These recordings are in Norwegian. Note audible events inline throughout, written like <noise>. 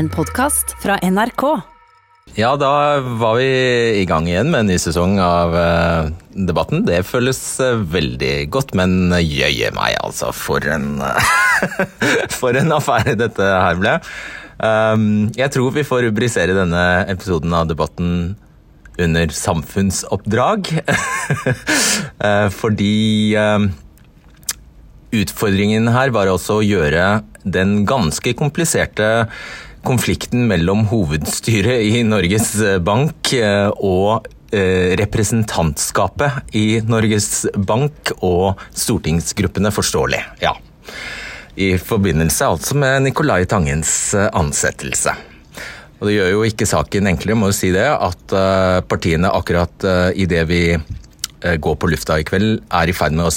En podkast fra NRK. Ja, da var vi i gang igjen med en ny sesong av uh, Debatten. Det føles uh, veldig godt, men jøye meg, altså. For en <laughs> For en affære dette her ble. Um, jeg tror vi får rubrisere denne episoden av Debatten under samfunnsoppdrag. uh, <laughs> fordi utfordringen her var også å gjøre den ganske kompliserte konflikten mellom hovedstyret i Norges Bank eh, og eh, representantskapet i Norges Bank og stortingsgruppene forståelig. Ja. I forbindelse altså med Nicolai Tangens eh, ansettelse. Og Det gjør jo ikke saken enklere, må jo si det, at partiene akkurat idet vi går på lufta i kveld, er i ferd med å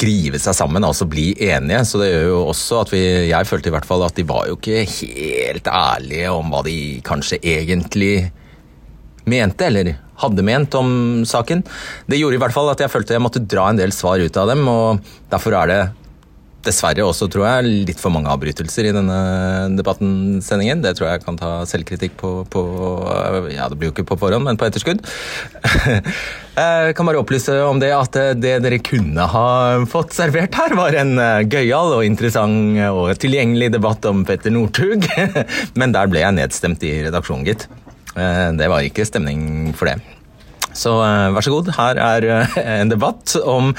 skrive seg sammen, altså bli enige. Så det gjør jo også at vi Jeg følte i hvert fall at de var jo ikke helt ærlige om hva de kanskje egentlig mente, eller hadde ment om saken. Det gjorde i hvert fall at jeg følte jeg måtte dra en del svar ut av dem, og derfor er det dessverre også, tror jeg, litt for mange avbrytelser i denne debatten-sendingen. Det tror jeg kan ta selvkritikk på, på, Ja, det blir jo ikke på forhånd, men på etterskudd. <laughs> Jeg kan bare opplyse om det at det dere kunne ha fått servert her, var en eh, gøyal og interessant og tilgjengelig debatt om Petter Northug. <laughs> Men der ble jeg nedstemt i redaksjonen, gitt. Eh, det var ikke stemning for det. Så eh, vær så god, her er en debatt om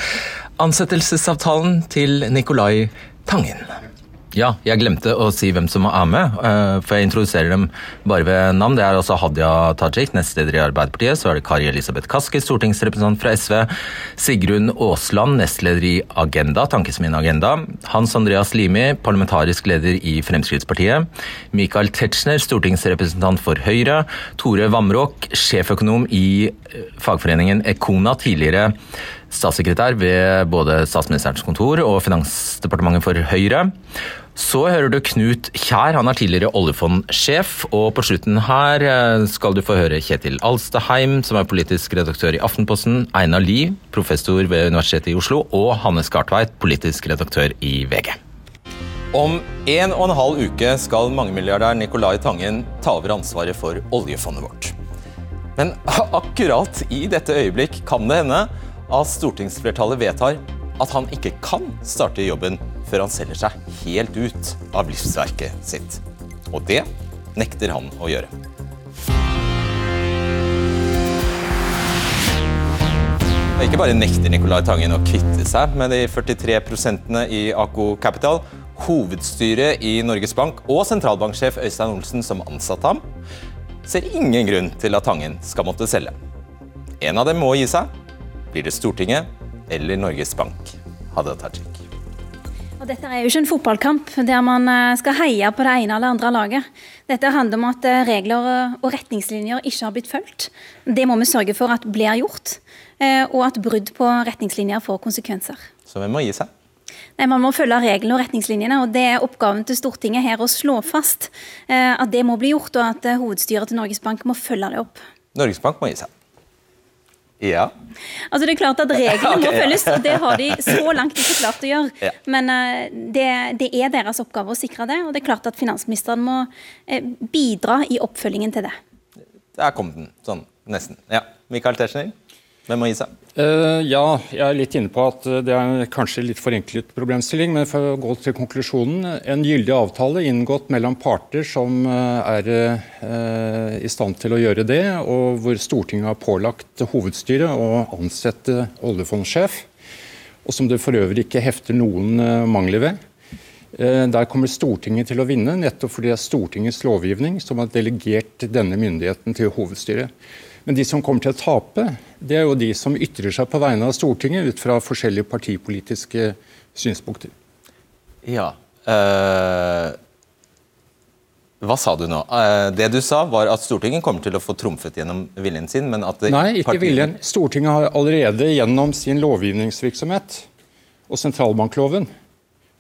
ansettelsesavtalen til Nicolai Tangen. Ja, jeg glemte å si hvem som er med, eh, for jeg introduserer dem bare ved navn. Det er altså Hadia Tajik, nestleder i Arbeiderpartiet. Så er det Kari Elisabeth Kaski, stortingsrepresentant fra SV. Sigrun Aasland, nestleder i Agenda, Tankesmien Agenda. Hans Andreas Limi, parlamentarisk leder i Fremskrittspartiet. Michael Tetzschner, stortingsrepresentant for Høyre. Tore Vamråk, sjeføkonom i eh, fagforeningen Ekona, tidligere statssekretær ved både Statsministerens kontor og Finansdepartementet for Høyre. Så hører du Knut Kjær, han er tidligere oljefondsjef. Og på slutten her eh, skal du få høre Kjetil Alstaheim, som er politisk redaktør i Aftenposten, Einar Lie, professor ved Universitetet i Oslo, og Hanne Skartveit, politisk redaktør i VG. Om en og en halv uke skal mangemilliardær Nicolai Tangen ta over ansvaret for oljefondet vårt. Men <laughs> akkurat i dette øyeblikk kan det hende at stortingsflertallet vedtar at han ikke kan starte jobben før han selger seg helt ut av livsverket sitt. Og det nekter han å gjøre. Ikke bare nekter Nicolai Tangen å kvitte seg med de 43% i Ako Capital. Hovedstyret i Norges Bank og sentralbanksjef Øystein Olsen, som ansatte ham, ser ingen grunn til at Tangen skal måtte selge. En av dem må gi seg, blir det Stortinget eller Norges Bank? Hadia Tajik. Og dette er jo ikke en fotballkamp der man eh, skal heie på det ene eller andre laget. Dette handler om at eh, regler og retningslinjer ikke har blitt fulgt. Det må vi sørge for at blir gjort, eh, og at brudd på retningslinjer får konsekvenser. Så hvem må gi seg? Nei, Man må følge reglene og retningslinjene, og det er oppgaven til Stortinget her å slå fast at det må bli gjort, og at hovedstyret til Norges Bank må følge det opp. Norges Bank må gi seg. Ja. Altså det er klart at Reglene <laughs> okay, må følges, og det har de så <laughs> langt ikke klart å gjøre. Ja. Men uh, det, det, er deres oppgave å sikre det, og det er klart at finansministeren må uh, bidra i oppfølgingen til det. Der kom den, sånn nesten. Ja. Michael Tetzschner? Hvem må gi seg? Uh, ja, jeg er litt inne på at det er kanskje litt forenklet problemstilling. Men for å gå til konklusjonen. En gyldig avtale inngått mellom parter som uh, er uh, i stand til å gjøre det, og hvor Stortinget har pålagt hovedstyret å ansette oljefondsjef. Og som det for øvrig ikke hefter noen mangler ved. Der kommer Stortinget til å vinne, nettopp fordi det er Stortingets lovgivning som har delegert denne myndigheten til hovedstyret. Men de som kommer til å tape, det er jo de som ytrer seg på vegne av Stortinget ut fra forskjellige partipolitiske synspunkter. Ja. Øh, hva sa du nå? Uh, det du sa, var at Stortinget kommer til å få trumfet gjennom viljen sin, men at Nei, ikke viljen. Stortinget har allerede gjennom sin lovgivningsvirksomhet og sentralbankloven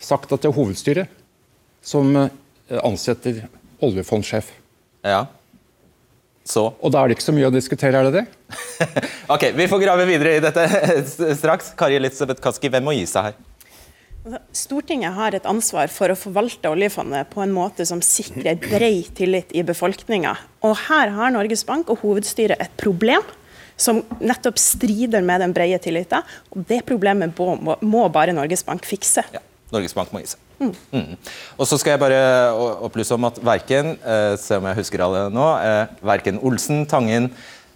sagt at det er hovedstyret som eh, ansetter oljefondsjef. Ja. Så. Og da er det ikke så mye å diskutere, er det det? <laughs> ok, Vi får grave videre i dette <laughs> straks. Kari Elisabeth Kaski, hvem må gi seg her? Altså, Stortinget har et ansvar for å forvalte oljefondet på en måte som sikrer bred tillit i befolkninga. Og her har Norges Bank og hovedstyret et problem som nettopp strider med den brede tilliten. Og det problemet må, må bare Norges Bank fikse. Ja, Norges Bank må gi seg. Mm. Og så skal jeg bare opplyse om at verken, eh, se om jeg husker alle nå, eh, verken Olsen, Tangen,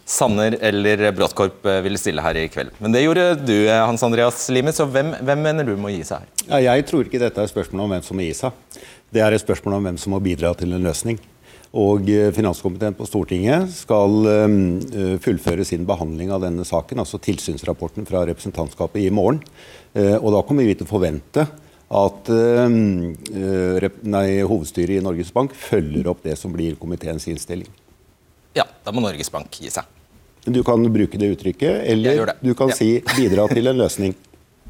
Sanner eller Bråttkorp eh, ville stille her i kveld. Men det gjorde du, eh, Hans Andreas Limi, så hvem, hvem mener du må gi seg her? Ja, jeg tror ikke dette er et spørsmål om hvem som må gi seg. Det er et spørsmål om hvem som må bidra til en løsning. Og eh, Finanskomiteen på Stortinget skal fullføre sin behandling av denne saken, altså tilsynsrapporten fra representantskapet, i morgen. Og da kommer vi til å forvente at uh, nei, hovedstyret i Norges Bank følger opp det som blir komiteens innstilling. Ja, da må Norges Bank gi seg. Du kan bruke det uttrykket, eller du kan ja. si 'bidra til en løsning'. <laughs>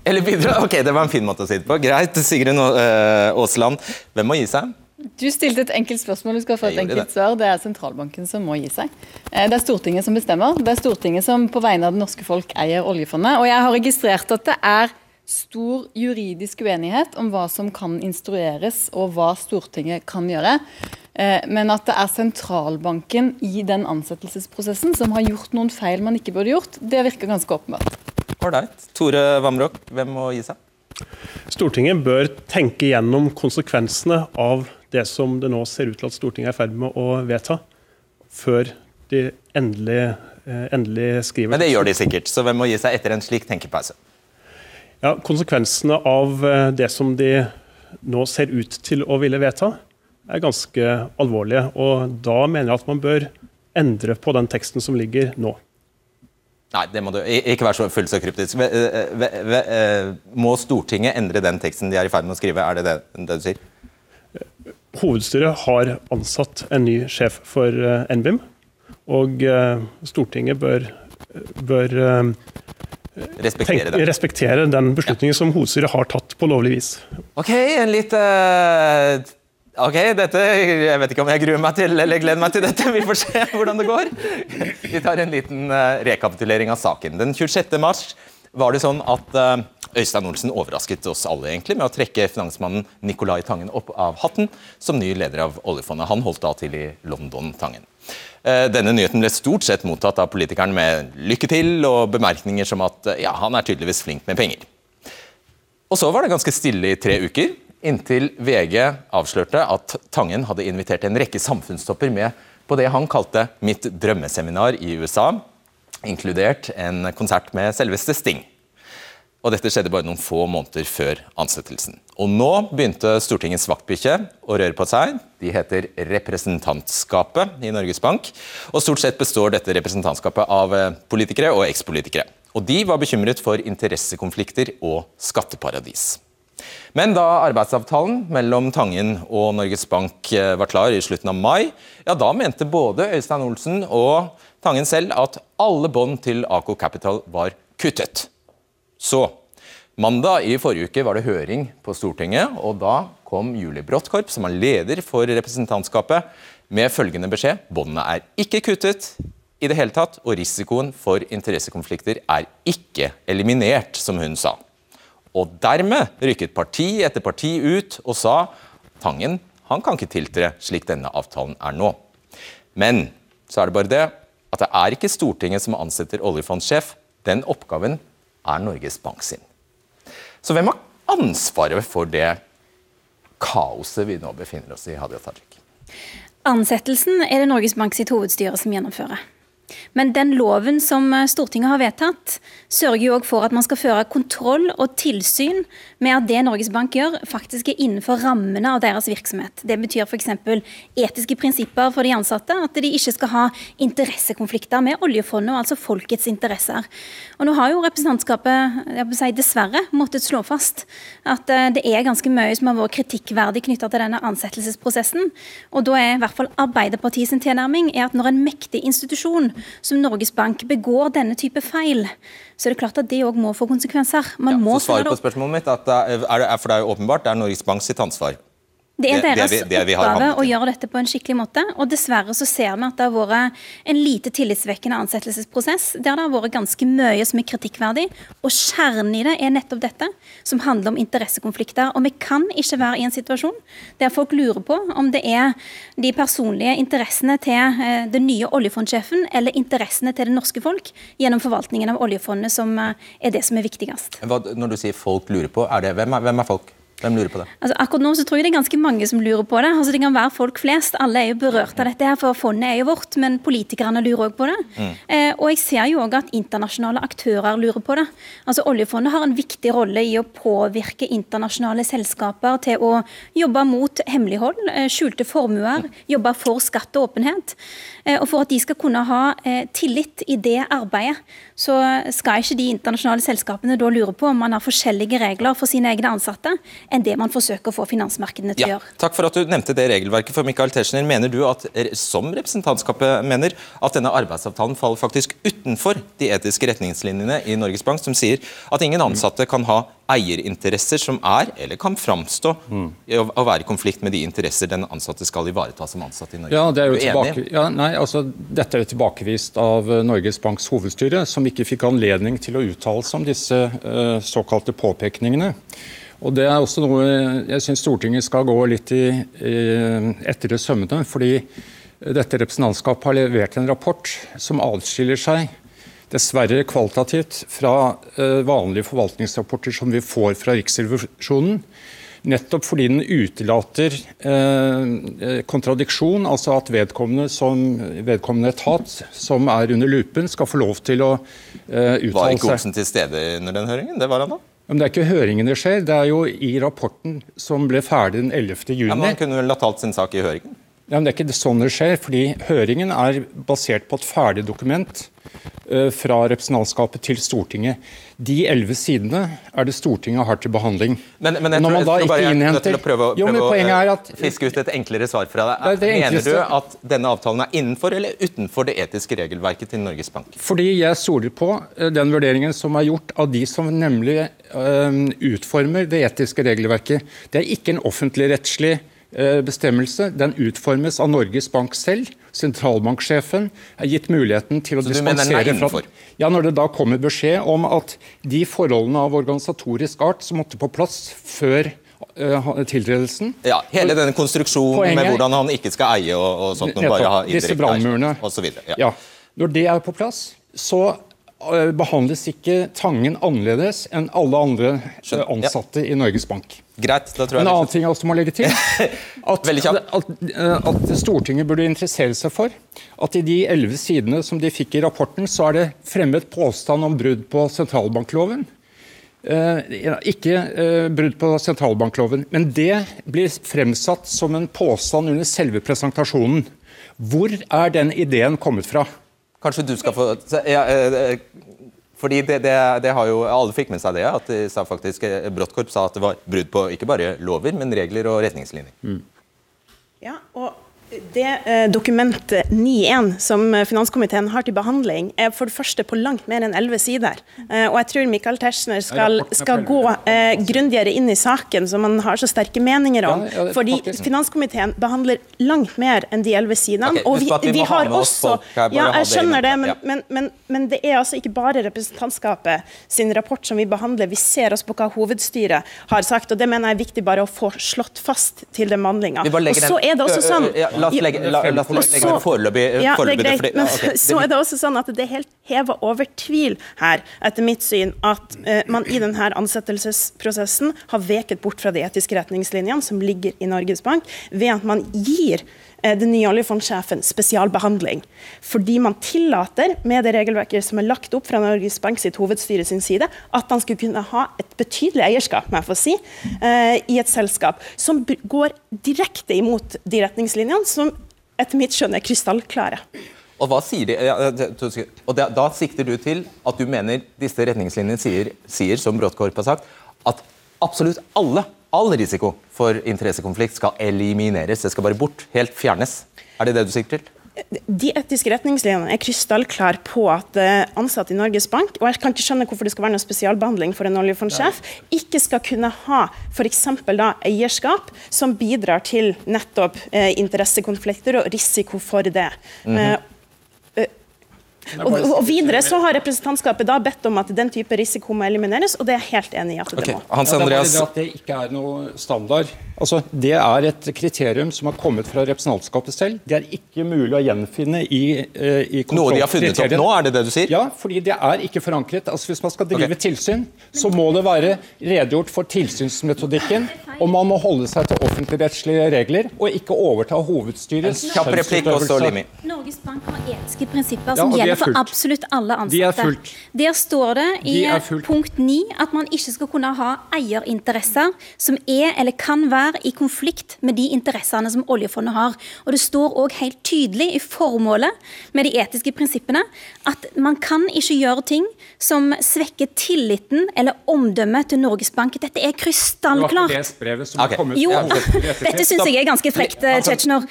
Eller bidra, ok, Det var en fin måte å si det på. Greit. Sigrun Aasland, hvem må gi seg? Du stilte et enkelt spørsmål, du skal få et enkelt svar. Det er sentralbanken som må gi seg. Eh, det er Stortinget som bestemmer. Det er Stortinget som på vegne av det norske folk eier oljefondet. Og jeg har registrert at det er stor juridisk uenighet om hva som kan instrueres og hva Stortinget kan gjøre. Eh, men at det er sentralbanken i den ansettelsesprosessen som har gjort noen feil man ikke burde gjort, det virker ganske åpenbart. Ålreit. Tore Vamrok, hvem må gi seg? Stortinget bør tenke gjennom konsekvensene av det som det nå ser ut til at Stortinget er i ferd med å vedta, før de endelig, eh, endelig skriver Men det gjør de sikkert, så hvem må gi seg etter en slik tenkepause? Ja, Konsekvensene av eh, det som de nå ser ut til å ville vedta, er ganske alvorlige. Og da mener jeg at man bør endre på den teksten som ligger nå. Nei, det må du ikke være så fullt så kryptisk. Må Stortinget endre den teksten de er i ferd med å skrive? Er det det, det du sier? Hovedstyret har ansatt en ny sjef for eh, NBIM, og eh, Stortinget bør, bør eh, respektere, tenk, respektere, den beslutningen som hovedstyret har tatt på lovlig vis. Ok, en litt uh, Ok, dette, Jeg vet ikke om jeg gruer meg til eller gleder meg til dette. Vi får se hvordan det går. Vi tar en liten uh, rekapitulering av saken. Den 26. mars var det sånn at uh, Øystein Olsen overrasket oss alle egentlig med å trekke finansmannen Nicolai Tangen opp av hatten som ny leder av oljefondet. Han holdt da til i London, Tangen. Eh, denne nyheten ble stort sett mottatt av politikeren med lykke til og bemerkninger som at ja, han er tydeligvis flink med penger. Og så var det ganske stille i tre uker, inntil VG avslørte at Tangen hadde invitert en rekke samfunnstopper med på det han kalte mitt drømmeseminar i USA, inkludert en konsert med selveste Sting. Og dette skjedde bare noen få måneder før ansettelsen. Og nå begynte Stortingets vaktbikkje å røre på seg. De heter Representantskapet i Norges Bank. Og stort sett består dette representantskapet av eh, politikere og ekspolitikere. Og de var bekymret for interessekonflikter og skatteparadis. Men da arbeidsavtalen mellom Tangen og Norges Bank eh, var klar i slutten av mai, ja da mente både Øystein Olsen og Tangen selv at alle bånd til Aco Capital var kuttet. Så Mandag i forrige uke var det høring på Stortinget, og da kom Julie Bråttkorp, som er leder for representantskapet, med følgende beskjed. Båndene er ikke kuttet i det hele tatt, og risikoen for interessekonflikter er ikke eliminert, som hun sa. Og dermed rykket parti etter parti ut og sa Tangen han kan ikke tiltre slik denne avtalen er nå. Men så er det bare det at det er ikke Stortinget som ansetter oljefondsjef. Den oppgaven er Norges Bank sin. Så hvem har ansvaret for det kaoset vi nå befinner oss i, Hadia Tajik? Ansettelsen er det Norges Bank sitt hovedstyre som gjennomfører. Men den loven som eh, Stortinget har vedtatt, sørger jo òg for at man skal føre kontroll og tilsyn med at det Norges Bank gjør, faktisk er innenfor rammene av deres virksomhet. Det betyr f.eks. etiske prinsipper for de ansatte, at de ikke skal ha interessekonflikter med oljefondet, altså folkets interesser. Og nå har jo representantskapet si, dessverre måttet slå fast at eh, det er ganske mye som har vært kritikkverdig knytta til denne ansettelsesprosessen. Og da er i hvert fall Arbeiderpartiets tilnærming er at når en mektig institusjon som Norges Bank begår denne type feil, så er det klart at det òg må få konsekvenser. Man ja, må så Svaret på spørsmålet mitt at det er, for det er jo åpenbart det er Norges Bank sitt ansvar. Det er deres det, det, det oppgave å gjøre dette på en skikkelig måte. og Dessverre så ser vi at det har vært en lite tillitsvekkende ansettelsesprosess der det har vært ganske mye som er kritikkverdig. og Kjernen i det er nettopp dette, som handler om interessekonflikter. og Vi kan ikke være i en situasjon der folk lurer på om det er de personlige interessene til eh, den nye oljefondsjefen eller interessene til det norske folk gjennom forvaltningen av oljefondet som eh, er det som er viktigst. Hva, når du sier folk lurer på, er det, hvem, er, hvem er folk? Hvem lurer på det? Altså, akkurat nå så tror jeg det er ganske mange som lurer på det. Altså, det kan være folk flest. Alle er jo berørt av dette, her, for fondet er jo vårt. Men politikerne lurer òg på det. Mm. Eh, og jeg ser jo òg at internasjonale aktører lurer på det. Altså, Oljefondet har en viktig rolle i å påvirke internasjonale selskaper til å jobbe mot hemmelighold, eh, skjulte formuer, mm. jobbe for skatt og åpenhet. Eh, og for at de skal kunne ha eh, tillit i det arbeidet, så skal ikke de internasjonale selskapene da lure på om man har forskjellige regler for sine egne ansatte enn det man forsøker å få finansmarkedene til ja, å gjøre. Takk for at du nevnte det regelverket. For Michael Tetzschner, mener du at, som representantskapet mener, at denne arbeidsavtalen faller faktisk utenfor de etiske retningslinjene i Norges Bank, som sier at ingen ansatte kan ha eierinteresser som er, eller kan framstå, mm. å være i konflikt med de interesser den ansatte skal ivareta som ansatt i Norge. Ja, det er jo tilbake, ja, nei, altså, Dette er jo tilbakevist av Norges Banks hovedstyre, som ikke fikk anledning til å uttale seg om disse uh, såkalte påpekningene. Og Det er også noe jeg syns Stortinget skal gå litt i, i, etter i sømmene. fordi dette representantskapet har levert en rapport som adskiller seg dessverre kvalitativt fra uh, vanlige forvaltningsrapporter som vi får fra Riksrevisjonen. Nettopp fordi den utelater eh, kontradiksjon, altså at vedkommende, som, vedkommende etat som er under lupen, skal få lov til å eh, uttale seg. Var ikke Olsen til stede under den høringen? Det var han da? Men Det er ikke høringen det skjer, det er jo i rapporten som ble ferdig den 11. juni. Ja, men Han kunne vel ha talt sin sak i høringen? Ja, men Det er ikke sånn det skjer, fordi høringen er basert på et ferdig dokument uh, fra representantskapet til Stortinget. De elleve sidene er det Stortinget har til behandling. Men, men jeg, tror, jeg skal bare innhenter... til å prøve, prøve jo, men poenget er at... fiske ut et enklere svar fra deg. Det det Mener du at denne avtalen er innenfor eller utenfor det etiske regelverket til Norges Bank? Fordi jeg stoler på uh, den vurderingen som er gjort av de som nemlig øh, utformer det etiske regelverket. Det er ikke en offentligrettslig Eh, bestemmelse. Den utformes av Norges Bank selv. Sentralbanksjefen er gitt muligheten til å Så dispensere fra ja, Når det da kommer beskjed om at de forholdene av organisatorisk art som måtte på plass før uh, tiltredelsen Ja, Hele denne konstruksjonen poenget, med hvordan han ikke skal eie og, og sånt, nettopp, bare ha disse brannmurene. Ja. ja. Når det er på plass, så behandles ikke Tangen annerledes enn alle andre uh, ansatte ja. i Norges Bank. Greit, da tror jeg En annen ting jeg også må legge til, <laughs> at, at, at, Stortinget burde interessere seg for at i de elleve sidene som de fikk i rapporten, så er det fremmet påstand om brudd på sentralbankloven. Eh, ikke eh, brudd på sentralbankloven, men det blir fremsatt som en påstand under selve presentasjonen. Hvor er den ideen kommet fra? Kanskje du skal få ja, eh, fordi det, det, det, har jo, Alle fikk med seg det, at de sa faktisk, eh, Bråttkorp sa at det var brudd på ikke bare lover, men regler og retningslinjer. Mm. Ja, og det eh, Dokument 9.1 som finanskomiteen har til behandling, er for det første på langt mer enn elleve sider. Eh, og jeg tror Michael Tetzschner skal, skal gå eh, grundigere inn i saken, som han har så sterke meninger om. fordi finanskomiteen behandler langt mer enn de elleve sidene. Og vi, vi, har også Ja, jeg skjønner det, men, men, men, men, det er altså ikke bare representantskapet sin rapport som vi behandler. Vi ser også på hva hovedstyret har sagt, og det mener jeg er viktig bare å få slått fast til den behandlinga. Og så er det også sånn la oss legge, la, la, la, legge den foreløpig ja, det er greit, men okay. så er det også sånn at det er helt heva over tvil her, etter mitt syn, at uh, man i denne ansettelsesprosessen har veket bort fra de etiske retningslinjene som ligger i Norges Bank, ved at man gir den nye oljefondsjefen spesialbehandling. Fordi man tillater, med det regelverket som er lagt opp fra Norges Bank sitt hovedstyre sin side, at han skulle kunne ha et betydelig eierskap må jeg få si, uh, i et selskap som går direkte imot de retningslinjene som etter mitt skjønn er krystallklare. Og hva sier de? Og da, sikter du til at du mener disse retningslinjene sier, sier som Bråttkorp har sagt, at absolutt alle, all risiko for interessekonflikt skal elimineres. Det skal bare bort. Helt fjernes. Er det det du sikter til? de etiske retningslinjene er krystallklare på at eh, ansatte i Norges Bank, og jeg kan ikke skjønne hvorfor det skal være noe spesialbehandling for en oljefondsjef, ikke skal kunne ha f.eks. da eierskap som bidrar til nettopp eh, interessekonflikter og risiko for det. Mm -hmm. Og, og, videre så har representantskapet da bedt om at den type risiko må elimineres, og det er jeg helt enig i at det okay. må. Hans Andreas... Ja, det, at det ikke er noe standard. Altså, Det er et kriterium som har kommet fra representantskapet selv. Det er ikke mulig å gjenfinne i, uh, i Noe de har funnet opp nå, er det det du sier? Ja, fordi det er ikke forankret. Altså, Hvis man skal drive okay. tilsyn, så må det være redegjort for tilsynsmetodikken, og man må holde seg til offentligrettslige regler, og ikke overta hovedstyrets skjønnsutøvelse. Norges Bank har etiske prinsipper som ja, gjelder for absolutt alle ansatte. De er fullt. Der står det i punkt 9 at man ikke skal kunne ha eierinteresser som er eller kan være i konflikt med de interessene som oljefondet har. Og Det står òg helt tydelig i formålet med de etiske prinsippene at man kan ikke gjøre ting som svekker tilliten eller omdømmet til Norges Bank. Dette er krystallklart. Okay. Jo, dette syns jeg er ganske frekt, Tetzschner.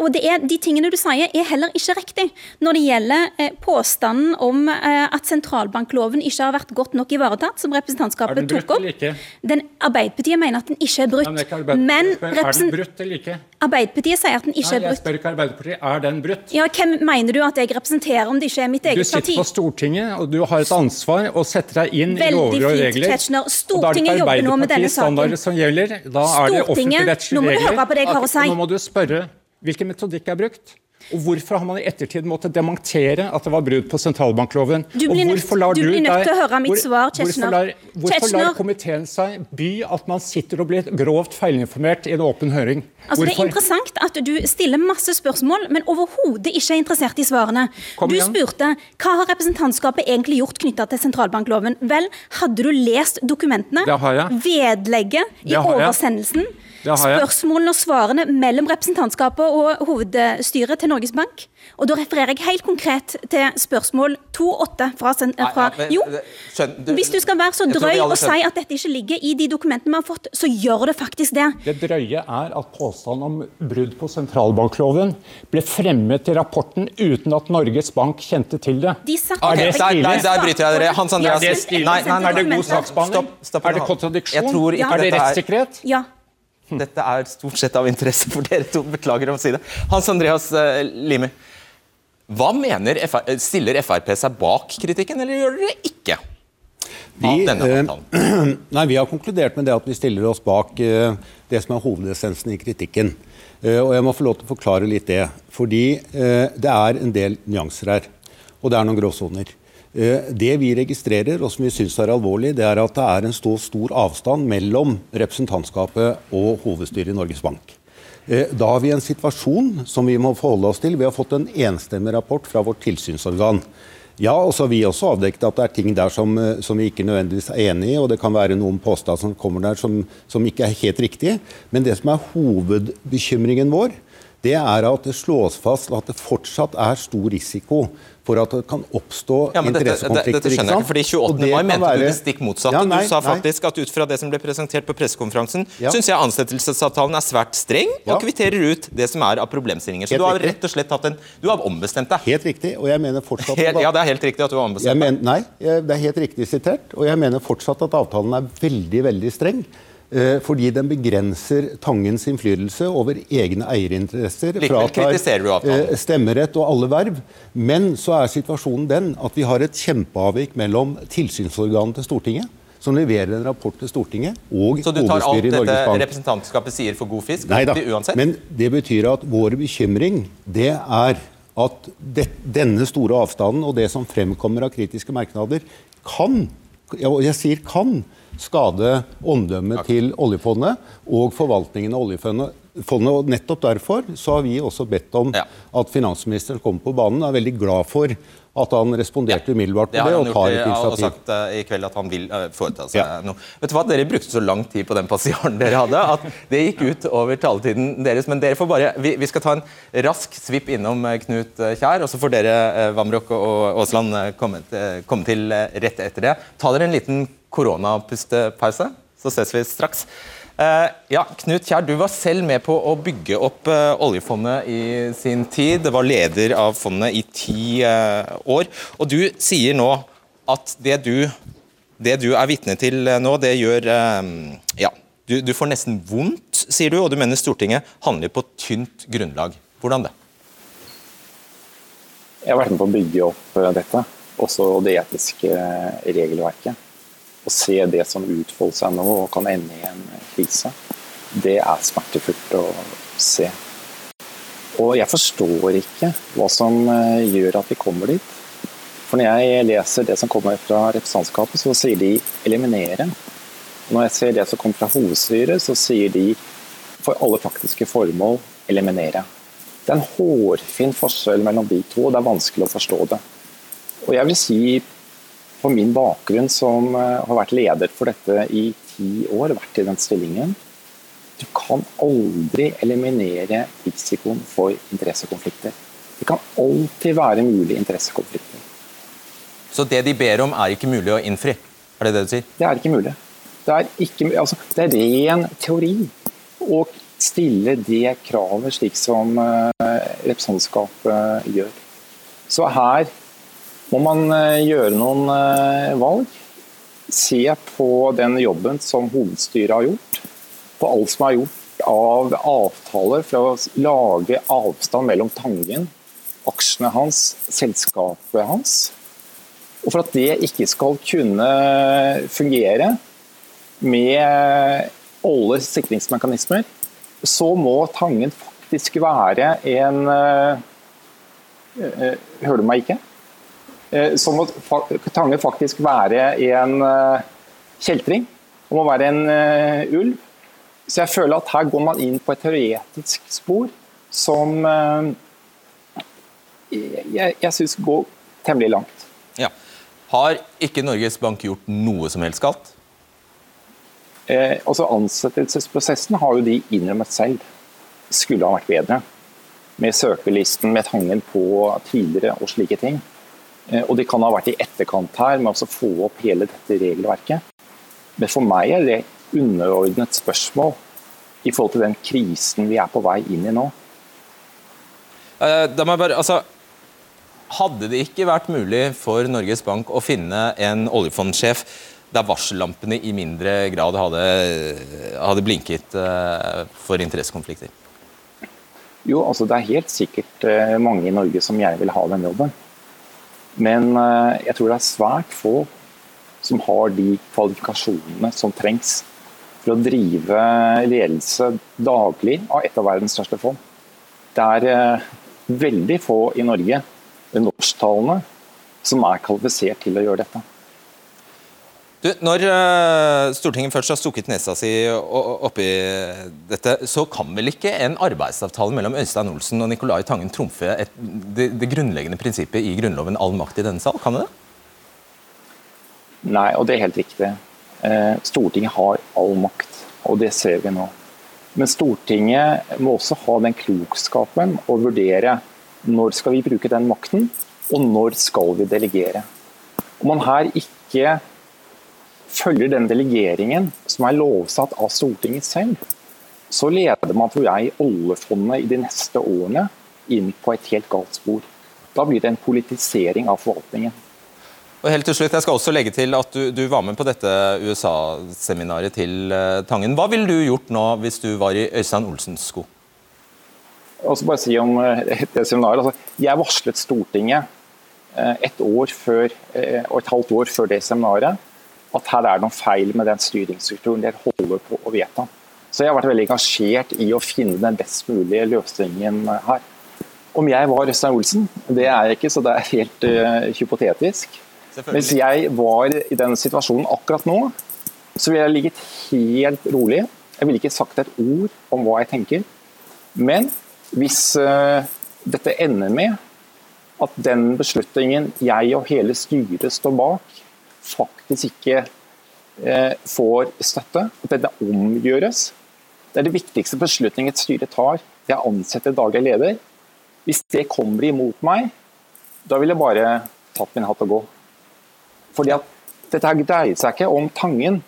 Og det er, de tingene du sier, er heller ikke riktig når det gjelder påstanden om eh, at sentralbankloven ikke har vært godt nok ivaretatt, som representantskapet tok opp. Den Arbeiderpartiet mener at den ikke er brutt. Men, er den brutt eller ikke? Arbeiderpartiet sier at den ikke Nei, er brutt. Jeg spør ikke Arbeiderpartiet, er den brutt? Ja, Hvem mener du at jeg representerer, om det ikke er mitt eget parti? Du sitter på Stortinget, og du har et ansvar å sette deg inn Veldig i lover og regler. Fint, Stortinget jobber nå med denne saken. Som gjelder. Da er det offentligrettslige regler. Nå må du høre på det jeg har å si. Nå må du spørre hvilken metodikk er brukt. Og Hvorfor har man i ettertid måttet dementere at det var brudd på sentralbankloven? Du blir, nødt, til å høre mitt svar, Hvorfor lar, hvorfor lar komiteen seg by at man sitter og blir grovt feilinformert i en åpen høring? Altså, det er interessant at du stiller masse spørsmål, men overhodet ikke er interessert i svarene. du spurte hva har representantskapet egentlig gjort knytta til sentralbankloven. Vel, hadde du lest dokumentene, vedlegget i oversendelsen, spørsmålene og svarene mellom representantskapet og hovedstyret til Norges Bank. Og da refererer jeg helt konkret til spørsmål 2.8 fra, fra Jo, hvis du skal være så drøy og si at dette ikke ligger i de dokumentene vi har fått, så gjør det faktisk det. Det drøye er at påstanden om brudd på sentralbankloven ble fremmet i rapporten uten at Norges Bank kjente til det. De er det stilig? Nei, der bryter jeg dere. Hans Andreas. Er det? Nei, nei, nei, er det god saksbehandling? Er det kontradiksjon? Er det rettssikkerhet? Ja. Dette er stort sett av interesse for dere to. Beklager å si det. Hans Andreas uh, Limi, hva mener FR stiller Frp seg bak kritikken, eller gjør dere ikke? Vi, eh, <clears throat> nei, vi har konkludert med det at vi stiller oss bak det som er hovedessensen i kritikken. Og jeg må få lov til å forklare litt det. Fordi det er en del nyanser her. Og det er noen gråsoner. Eh, det vi registrerer, og som vi syns er alvorlig, det er at det er en stor, stor avstand mellom representantskapet og hovedstyret i Norges Bank. Eh, da har vi en situasjon som vi må forholde oss til. Vi har fått en enstemmig rapport fra vårt tilsynsorgan. Ja, og så har vi også avdekket at det er ting der som, eh, som vi ikke nødvendigvis er enig i, og det kan være noen påstander som kommer der som, som ikke er helt riktige. Men det som er hovedbekymringen vår, det er at det slås fast at det fortsatt er stor risiko for at det kan oppstå ja, interessekonflikter. Dette, dette skjønner jeg ikke, fordi 28. mai mente være... du det stikk motsatte. Ja, nei, du sa faktisk nei. at ut fra det som ble presentert på pressekonferansen, ja. syns jeg ansettelsesavtalen er svært streng og kvitterer ut det som er av problemstillinger. Så helt du har rett og slett hatt en Du har ombestemt deg. Helt riktig, og jeg mener fortsatt helt, Ja, det er helt riktig at du har ombestemt deg. Nei, det er helt riktig sitert, og jeg mener fortsatt at avtalen er veldig, veldig streng. Eh, fordi den begrenser Tangens innflytelse over egne eierinteresser. Fratar eh, stemmerett og alle verv. Men så er situasjonen den at vi har et kjempeavvik mellom tilsynsorganet til Stortinget, som leverer en rapport til Stortinget, og Så du tar alt dette representantskapet sier for god fisk? Nei da, men det betyr at vår bekymring det er at det, denne store avstanden og det som fremkommer av kritiske merknader, kan, og jeg sier kan, skade omdømmet til oljefondet og forvaltningen av oljefondet. og Nettopp derfor så har vi også bedt om ja. at finansministeren kommer på banen. Jeg er veldig glad for at han responderte ja. umiddelbart på det, det og tar et initiativ. Og sagt uh, i kveld at han vil uh, foreta seg ja. noe. Vet du hva, Dere brukte så lang tid på den passiaren dere hadde at det gikk ut over taletiden deres. Men dere får bare, vi, vi skal ta en rask svipp innom uh, Knut Kjær, og så får dere Vamrok og Aasland komme, komme, til rett etter det. Ta dere en liten koronapustepause, så ses vi straks. Uh, ja, Knut Kjær, du var selv med på å bygge opp uh, oljefondet i sin tid. Det var leder av fondet i ti uh, år. Og du sier nå at det du, det du er vitne til nå, det gjør Ja, du, du, får nesten vondt, sier du, og du mener Stortinget handler på tynt grunnlag. Hvordan det? Jeg har vært med på å bygge opp dette, også det etiske regelverket å se det som utfolder seg nå og kan ende i en krise, det er smertefullt å se. Og jeg forstår ikke hva som eh, gjør at vi kommer dit. For når jeg leser det som kommer fra representantskapet, så sier de 'eliminere'. Når jeg ser det som kommer fra hovedstyret, så sier de for alle faktiske formål 'eliminere'. Det er en hårfin forskjell mellom de to, og det er vanskelig å forstå det. Og jeg vil si på min bakgrunn som eh, har vært leder for dette i ti år, vært i den stillingen Du kan aldri eliminere risikoen for interessekonflikter. Det kan alltid være mulig interessekonflikter. Så det de ber om er ikke mulig å innfri? Er det det du sier? Det er ikke mulig. Det er, ikke, altså, det er ren teori å stille det kravet slik som uh, representantskapet gjør. Så her må man eh, gjøre noen eh, valg. Se på den jobben som hovedstyret har gjort. På alt som er gjort av avtaler for å lage avstand mellom Tangen, aksjene hans, selskapet hans. Og for at det ikke skal kunne fungere med alle sikringsmekanismer, så må Tangen faktisk være en eh, Hører du meg ikke? Eh, så må Tange faktisk være en eh, kjeltring. og må være en eh, ulv. Så jeg føler at her går man inn på et teoretisk spor som jeg, jeg syns går temmelig langt. Ja. Har ikke Norges Bank gjort noe som helst galt? Eh, altså Ansettelsesprosessen har jo de innrømmet selv skulle ha vært bedre. Med søkerlisten, med tangen på tidligere og slike ting. Eh, og de kan ha vært i etterkant her med å få opp hele dette regelverket. Men for meg er det underordnet spørsmål i forhold til den krisen vi er på vei inn i nå. Eh, da må jeg bare, altså, hadde det ikke vært mulig for Norges Bank å finne en oljefondsjef der varsellampene i mindre grad hadde, hadde blinket eh, for interessekonflikter? Jo, altså det er helt sikkert mange i Norge som gjerne vil ha den jobben. Men eh, jeg tror det er svært få som har de kvalifikasjonene som trengs for å drive ledelse daglig av et av verdens største fond. Det er eh, veldig få i Norge, norsktalende, som er kvalifisert til å gjøre dette. Du, når uh, Stortinget først har stukket nesa si oppi dette, så kan vel ikke en arbeidsavtale mellom Øystein Olsen og Nicolai Tangen trumfe et, det, det, grunnleggende prinsippet i Grunnloven all makt i denne sal? Kan det det? Nei, og det er helt riktig. Uh, Stortinget har all makt, og det ser vi nå. Men Stortinget må også ha den klokskapen å vurdere når skal vi bruke den makten, og når skal vi delegere. Om man her ikke følger den delegeringen som er lovsatt av Stortinget selv, så leder man tror jeg, oljefondet i de neste årene inn på et helt galt spor. Da blir det en politisering av forvaltningen. Og helt til slutt, Jeg skal også legge til at du, du var med på dette USA-seminaret til uh, Tangen. Hva ville du gjort nå hvis du var i Øystein Olsens sko? Og så bare si om uh, det seminaret. Altså, jeg varslet Stortinget uh, et år før, og et halvt år før det seminaret at her er det noen feil med den styringsstrukturen dere holder på å vedta. Så jeg har vært veldig engasjert i å finne den best mulige løsningen her. Om jeg var Øystein Olsen, det er jeg ikke, så det er helt uh, hypotetisk. Hvis jeg var i den situasjonen akkurat nå, så ville jeg ligget helt rolig. Jeg ville ikke sagt et ord om hva jeg tenker. Men hvis uh, dette ender med at den beslutningen jeg og hele styret står bak, faktisk ikke eh, får støtte, at dette omgjøres. Det er det viktigste beslutningen et styre tar, det er å ansette daglig leder. Hvis det kommer imot meg, da vil jeg bare tatt min hatt og gå. Fordi at dette her dreier seg ikke om Tangen.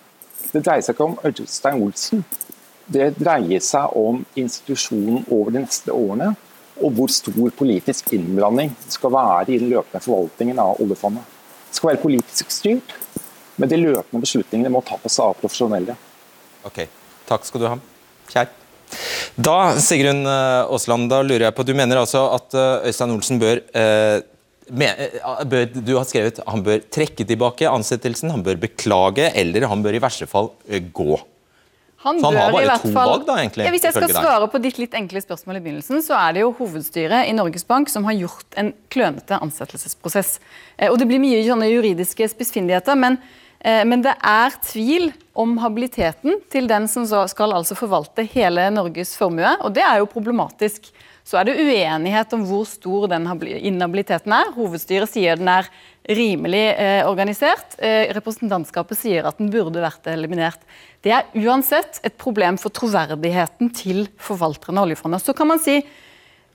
Det dreier seg ikke om Øystein Olsen. Det dreier seg om institusjonen over de neste årene, og hvor stor politisk innblanding skal være i den løpende forvaltningen av oljefondet. Det skal være politisk styrt, men de løpende beslutningene må tas av profesjonelle. Ok, takk skal du ha. Kjær. Da, Sigrun eh, Aasland, da lurer jeg på, du mener altså at eh, Øystein Olsen bør eh, bør, du har skrevet han bør trekke tilbake ansettelsen, han bør beklage, eller han bør i verste fall gå. Han så han har bare to fall, valg, da, egentlig? Ja, hvis jeg skal svare på ditt litt enkle spørsmål i begynnelsen, så er det jo hovedstyret i Norges Bank som har gjort en klønete ansettelsesprosess. Og Det blir mye sånne juridiske spissfindigheter, men, men det er tvil om habiliteten til den som skal altså forvalte hele Norges formue, og det er jo problematisk. Så er det uenighet om hvor stor den inhabiliteten er. Hovedstyret sier den er rimelig eh, organisert. Eh, representantskapet sier at den burde vært eliminert. Det er uansett et problem for troverdigheten til forvalterne av oljefondet. Så kan man si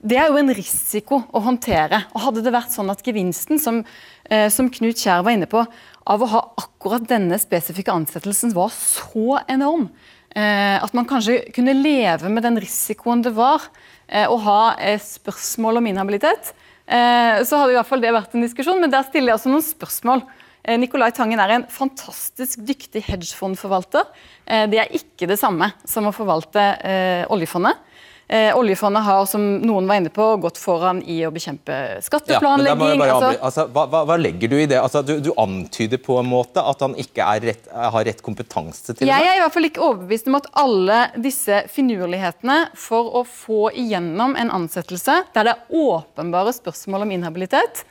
det er jo en risiko å håndtere. Og Hadde det vært sånn at gevinsten, som, eh, som Knut Kjær var inne på, av å ha akkurat denne spesifikke ansettelsen var så enorm, eh, at man kanskje kunne leve med den risikoen det var Eh, å ha eh, spørsmål om inhabilitet, så hadde i hvert fall det vært en diskusjon. Men der stiller jeg også noen spørsmål. Nicolai Tangen er en fantastisk dyktig hedgefondforvalter. Det er ikke det samme som å forvalte oljefondet. Eh, oljefondet har, som noen var inne på, gått foran i å bekjempe skatteplanlegging. Ja, altså, altså, hva, hva, hva, legger du i det? Altså, du, du, antyder på en måte at han ikke rett, har rett kompetanse til det? Jeg er i hvert fall ikke overbevist om at alle disse finurlighetene for å få igjennom en ansettelse der det er åpenbare spørsmål om inhabilitet,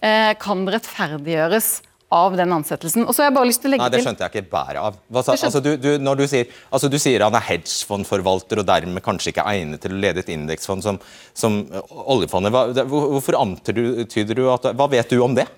eh, kan rettferdiggjøres av den ansettelsen. Og så har jeg bare lyst til å legge Nei, Det skjønte jeg ikke bæret av. Altså, du, du, når du sier, altså, du sier han er hedgefondforvalter og dermed kanskje ikke egnet til å lede et indeksfond som, som oljefondet. Hva, hvorfor antyder du at Hva vet du om det?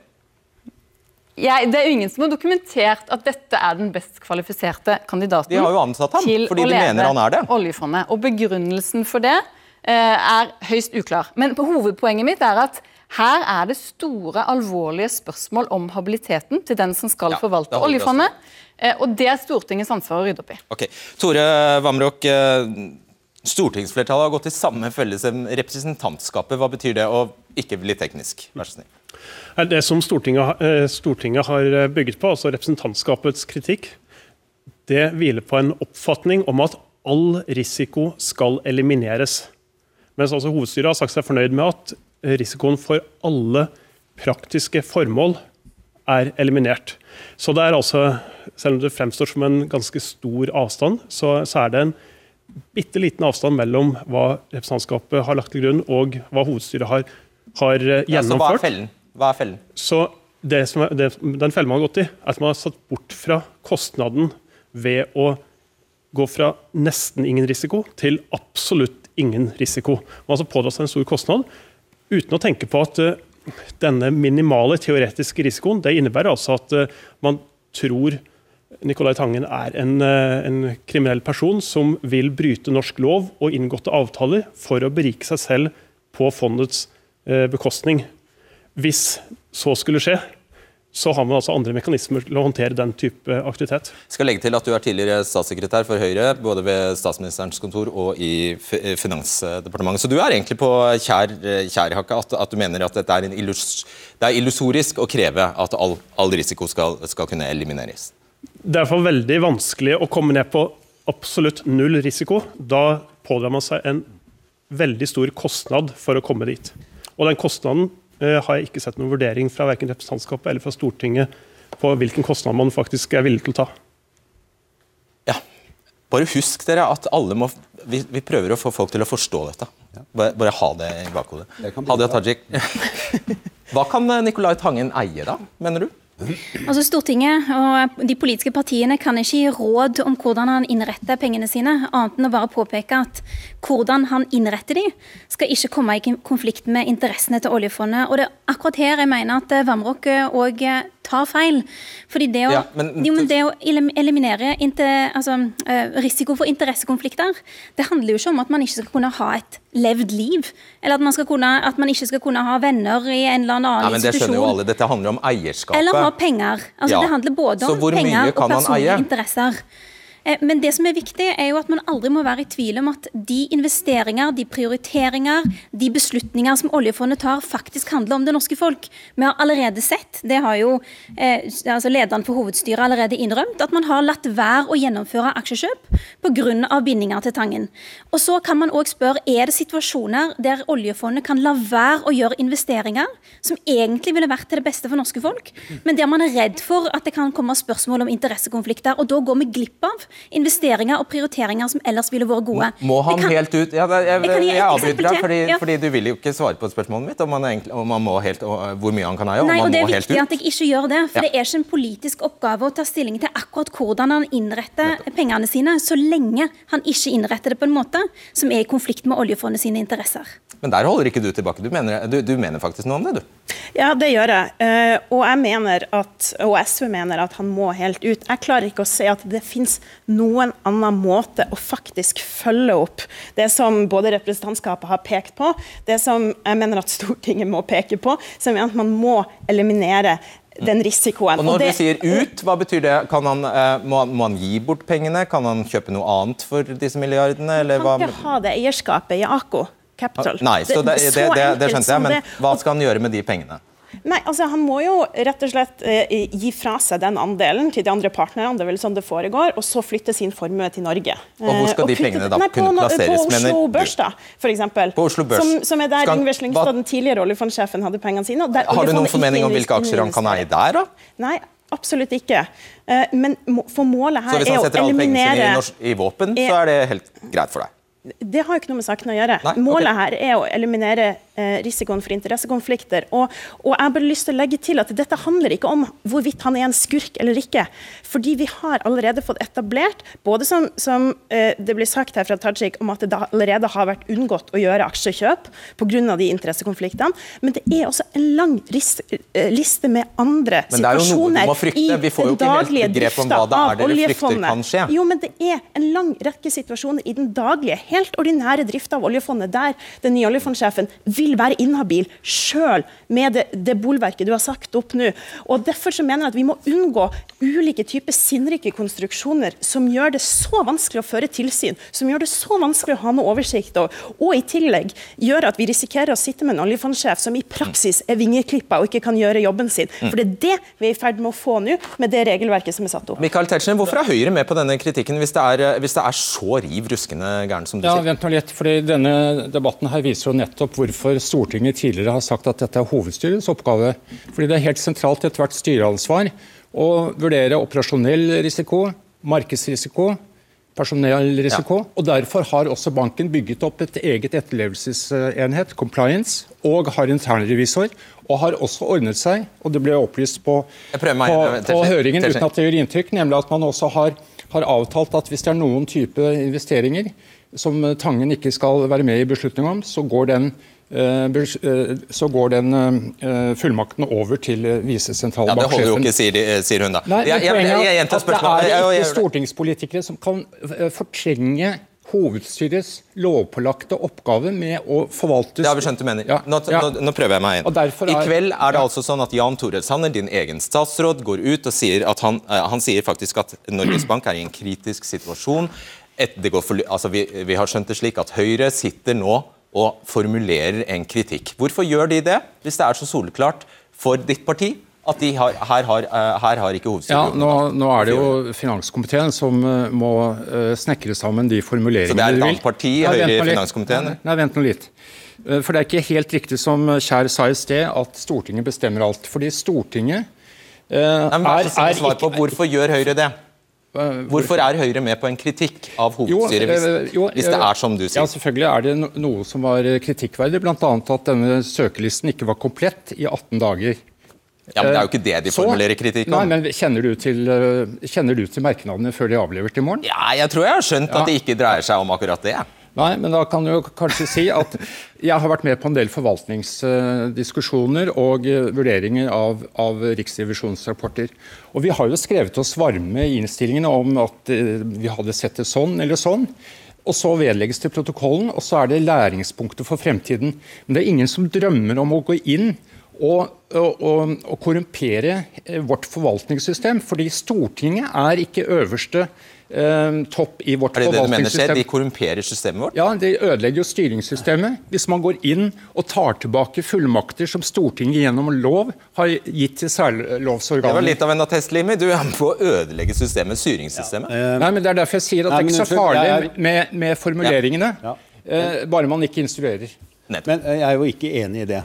Jeg, det er ingen som har dokumentert at dette er den best kvalifiserte kandidaten de har jo ansatt ham, til fordi å de mener han er det. oljefondet. Og Begrunnelsen for det eh, er høyst uklar. Men hovedpoenget mitt er at her er det store, alvorlige spørsmål om habiliteten til den som skal ja, forvalte oljefondet. Eh, og det er Stortingets ansvar å rydde opp i. Ok. Tore Vamrok, eh, stortingsflertallet har gått i samme felle som representantskapet. Hva betyr det, og ikke bli teknisk? Vær så snill. Det som Stortinget, eh, Stortinget har bygget på, altså representantskapets kritikk, det hviler på en oppfatning om at all risiko skal elimineres. Mens altså hovedstyret har sagt seg fornøyd med at risikoen for alle praktiske formål er eliminert. Så det er altså, Selv om det fremstår som en ganske stor avstand, så, så er det en bitte liten avstand mellom hva representantskapet har lagt til grunn, og hva hovedstyret har, har gjennomført. Ja, så hva er fellen? Hva er fellen? Så det er, det, Den fellen man har gått i, er at man har satt bort fra kostnaden ved å gå fra nesten ingen risiko til absolutt ingen risiko. Man har altså pådratt seg en stor kostnad uten å tenke på at uh, denne minimale teoretiske risikoen det innebærer altså at uh, man tror Nicolai Tangen er en, uh, en, kriminell person som vil bryte norsk lov og inngåtte avtaler for å berike seg selv på fondets bekostning. Hvis så skulle skje, så har man altså andre mekanismer til å håndtere den type aktivitet. Jeg skal legge til at Du er tidligere statssekretær for Høyre, både ved statsministerens kontor og i Finansdepartementet. Så du er egentlig på kjær, kjærhakka hakket at, at, du mener at er illus, det er illusorisk å kreve at all, all risiko skal, skal, kunne elimineres? Det er for veldig vanskelig å komme ned på absolutt null risiko. Da pådrar man seg en veldig stor kostnad for å komme dit. Og den kostnaden Eh, har jeg ikke sett noen vurdering fra verken representantskapet eller fra Stortinget på hvilken kostnad man faktisk er villig til å ta. Ja. Bare husk dere at alle må vi, vi prøver å få folk til å forstå dette. Bare, bare ha det i bakhodet. Hadia Tajik. <laughs> Hva kan Nicolai Tangen eie, da, mener du? Altså Stortinget og de politiske partiene kan ikke gi råd om hvordan han innretter pengene sine, annet enn å bare påpeke at hvordan han innretter de, skal ikke komme i konflikt med interessene til oljefondet. Og det er akkurat her jeg mener at Vamrok òg tar feil. Fordi det å, ja, men, det å eliminere inter, altså, eh, risiko for interessekonflikter, det handler jo ikke om at man ikke skal kunne ha et levd liv. Eller at man, kunne, at man ikke skal kunne ha venner i en eller annen ja, men det skjønner jo alle. Dette handler om eierskapet. Eller ha penger. Altså, ja. Det handler både om penger og personlige interesser. Eh, men det som er viktig, er jo at man aldri må være i tvil om at de investeringer, de prioriteringer, de beslutninger som oljefondet tar, faktisk handler om det norske folk. Vi har allerede sett, det har jo eh, altså lederen for hovedstyret allerede innrømt, at man har latt være å gjennomføre aksjekjøp pga. bindinger til Tangen. Og så kan man òg spørre, er det situasjoner der oljefondet kan la være å gjøre investeringer som egentlig ville vært til det beste for norske folk, men der man er redd for at det kan komme spørsmål om interessekonflikter. Og da går vi glipp av investeringer og prioriteringer som ellers ville vært gode. Må han kan, helt ut? Ja, jeg, jeg, jeg, jeg avbryter deg, fordi, ja. fordi, du vil jo ikke svare på spørsmålet mitt om, han egentlig, om han må helt, hvor mye han kan eie. Nei, og det er viktig at jeg ikke gjør det. For ja. det er ikke en politisk oppgave å ta stilling til akkurat hvordan han innretter pengene sine, så lenge han ikke innretter det på en måte som er i konflikt med oljefondet sine interesser. Men der holder ikke du tilbake. Du mener, du, du mener faktisk noe om det, du? Ja, det gjør jeg. Uh, og jeg mener at, og SV mener at han må helt ut. Jeg klarer ikke å se at det finnes noen annen måte å faktisk følge opp det som både representantskapet har pekt på, det som jeg mener at Stortinget må peke på, som er at man må eliminere den risikoen. Og Når og det, du sier ut, hva betyr det? Kan han, må, han gi bort pengene? Kan han kjøpe noe annet for disse milliardene? Eller han kan ikke ha det eierskapet i AKO. Capital. Nei, så det, det, det, det skjønte jeg, men hva skal han gjøre med de pengene? Nei, altså Han må jo rett og slett eh, gi fra seg den andelen til de andre partnerne, det er vel sånn det foregår, og så flytte sin formue til Norge. Og Hvor skal eh, de pengene da nei, kunne på, plasseres? På Oslo Børs, da, for eksempel. På Oslo Børs. Som, som er der skal, Yngve Slyngstad, den tidligere oljefondsjefen, hadde pengene sine. har du noen formening om hvilke aksjer han kan eie der, da? Nei, absolutt ikke. Eh, men for målet her er å eliminere Så hvis han setter alle pengene sine i, i våpen, så er det helt greit for deg? Det har jo ikke noe med saken å gjøre. Nei, okay. Målet her er å eliminere eh, risikoen for interessekonflikter. Og, og, jeg har bare lyst til å legge til at dette handler ikke om hvorvidt han er en skurk eller ikke. Fordi vi har allerede fått etablert, både som, som eh, det blir sagt her fra Tajik, om at det allerede har vært unngått å gjøre aksjekjøp pga. de interessekonfliktene, men det er også en lang rist, eh, liste med andre situasjoner i den daglige drifta av oljefondet. Jo, men det er en lang rekke situasjoner i den daglige helt ordinære drift av oljefondet, der den nye oljefondsjefen vil være inhabil sjøl med det, det bolverket du har sagt opp nå. Og Derfor så mener jeg at vi må unngå ulike typer sinnrike konstruksjoner som gjør det så vanskelig å føre tilsyn, som gjør det så vanskelig å ha noe oversikt, over, og i tillegg gjør at vi risikerer å sitte med en oljefondsjef som i praksis er vingeklippa og ikke kan gjøre jobben sin. Mm. For det er det vi er i ferd med å få nå, med det regelverket som er satt opp. Michael Tetzschner, hvorfor er Høyre med på denne kritikken hvis det er, hvis det er så riv ruskende gærent som du ja. Vent nå litt, fordi Denne debatten her viser jo nettopp hvorfor Stortinget tidligere har sagt at dette er hovedstyrets oppgave. Fordi Det er helt sentralt i ethvert styreansvar å vurdere operasjonell risiko, markedsrisiko, personellrisiko. Ja. og Derfor har også banken bygget opp et eget etterlevelsesenhet, compliance, og har internrevisor. Og har også ordnet seg, og det ble opplyst på, på, på høringen uten at det gjør inntrykk, nemlig at man også har, har avtalt at hvis det er noen type investeringer som Tangen ikke skal være med i beslutning om, så går den Eh, eh, så går den eh, fullmakten over til visesentralbanksjefen. Ja, det holder jo ikke, sier, sier hun da. Nei, jeg, jeg, jeg, jeg at Det er ikke stortingspolitikere som kan fortrenge hovedstyrets lovpålagte oppgave med å forvalte Det har vi skjønt du mener. Ja, nå, ja. Nå, nå, prøver jeg meg inn. Er, I kveld er det ja. altså sånn at Jan Tore Sanner, din egen statsråd, går ut og sier at han, han sier faktisk at Norges Bank er i en kritisk situasjon. Et, for, altså vi, vi har skjønt det slik at Høyre sitter nå og formulerer en kritikk. Hvorfor gjør de det, hvis det er så soleklart for ditt parti at de har, her, har, eh, her har ikke hovedstyret ja, nå, nå, er det jo finanskomiteen som eh, må uh, snekre sammen de formuleringene Så det er et annet parti Høyre i finanskomiteen? Nei, nei, vent nå litt. For det er ikke helt riktig som Kjær sa i sted, at Stortinget bestemmer alt. Fordi Stortinget uh, nei, men er, er svar på Hvorfor gjør Høyre det? Hvorfor er Høyre med på en kritikk av hovedstyret, hvis, eh, hvis, det er som du sier? Ja, Selvfølgelig er det noe som var kritikkverdig, bl.a. at denne søkelisten ikke var komplett i 18 dager. Ja, men Det er jo ikke det de formulerer kritikk om. Nei, men Kjenner du til, eh, kjenner du til merknadene før de er avlevert i morgen? Ja, Jeg tror jeg har skjønt at det ikke dreier seg om akkurat det. Nei, men da kan du kanskje si at jeg har vært med på en del forvaltningsdiskusjoner og eh, vurderinger av, av Riksrevisjonsrapporter. Og vi har jo skrevet oss varme i innstillingene om at eh, vi hadde sett det sånn eller sånn. Og så vedlegges til protokollen, og så er det læringspunkter for fremtiden. Men det er ingen som drømmer om å gå inn og, og, og, korrumpere eh, vårt forvaltningssystem. Fordi Stortinget er ikke øverste topp i vårt Er det det du mener skjer? De korrumperer systemet vårt? Ja, Det ødelegger jo styringssystemet. Hvis man går inn og tar tilbake fullmakter som Stortinget gjennom lov har gitt til Det var litt av en attest, Limi. Du er med på å ødelegge systemet, styringssystemet. Nei, men Det er derfor jeg sier at Nei, det er ikke så farlig er- med, med formuleringene, Ja. eh, bare man ikke instruerer. Nettopp. Men eh, jeg er jo ikke enig i det.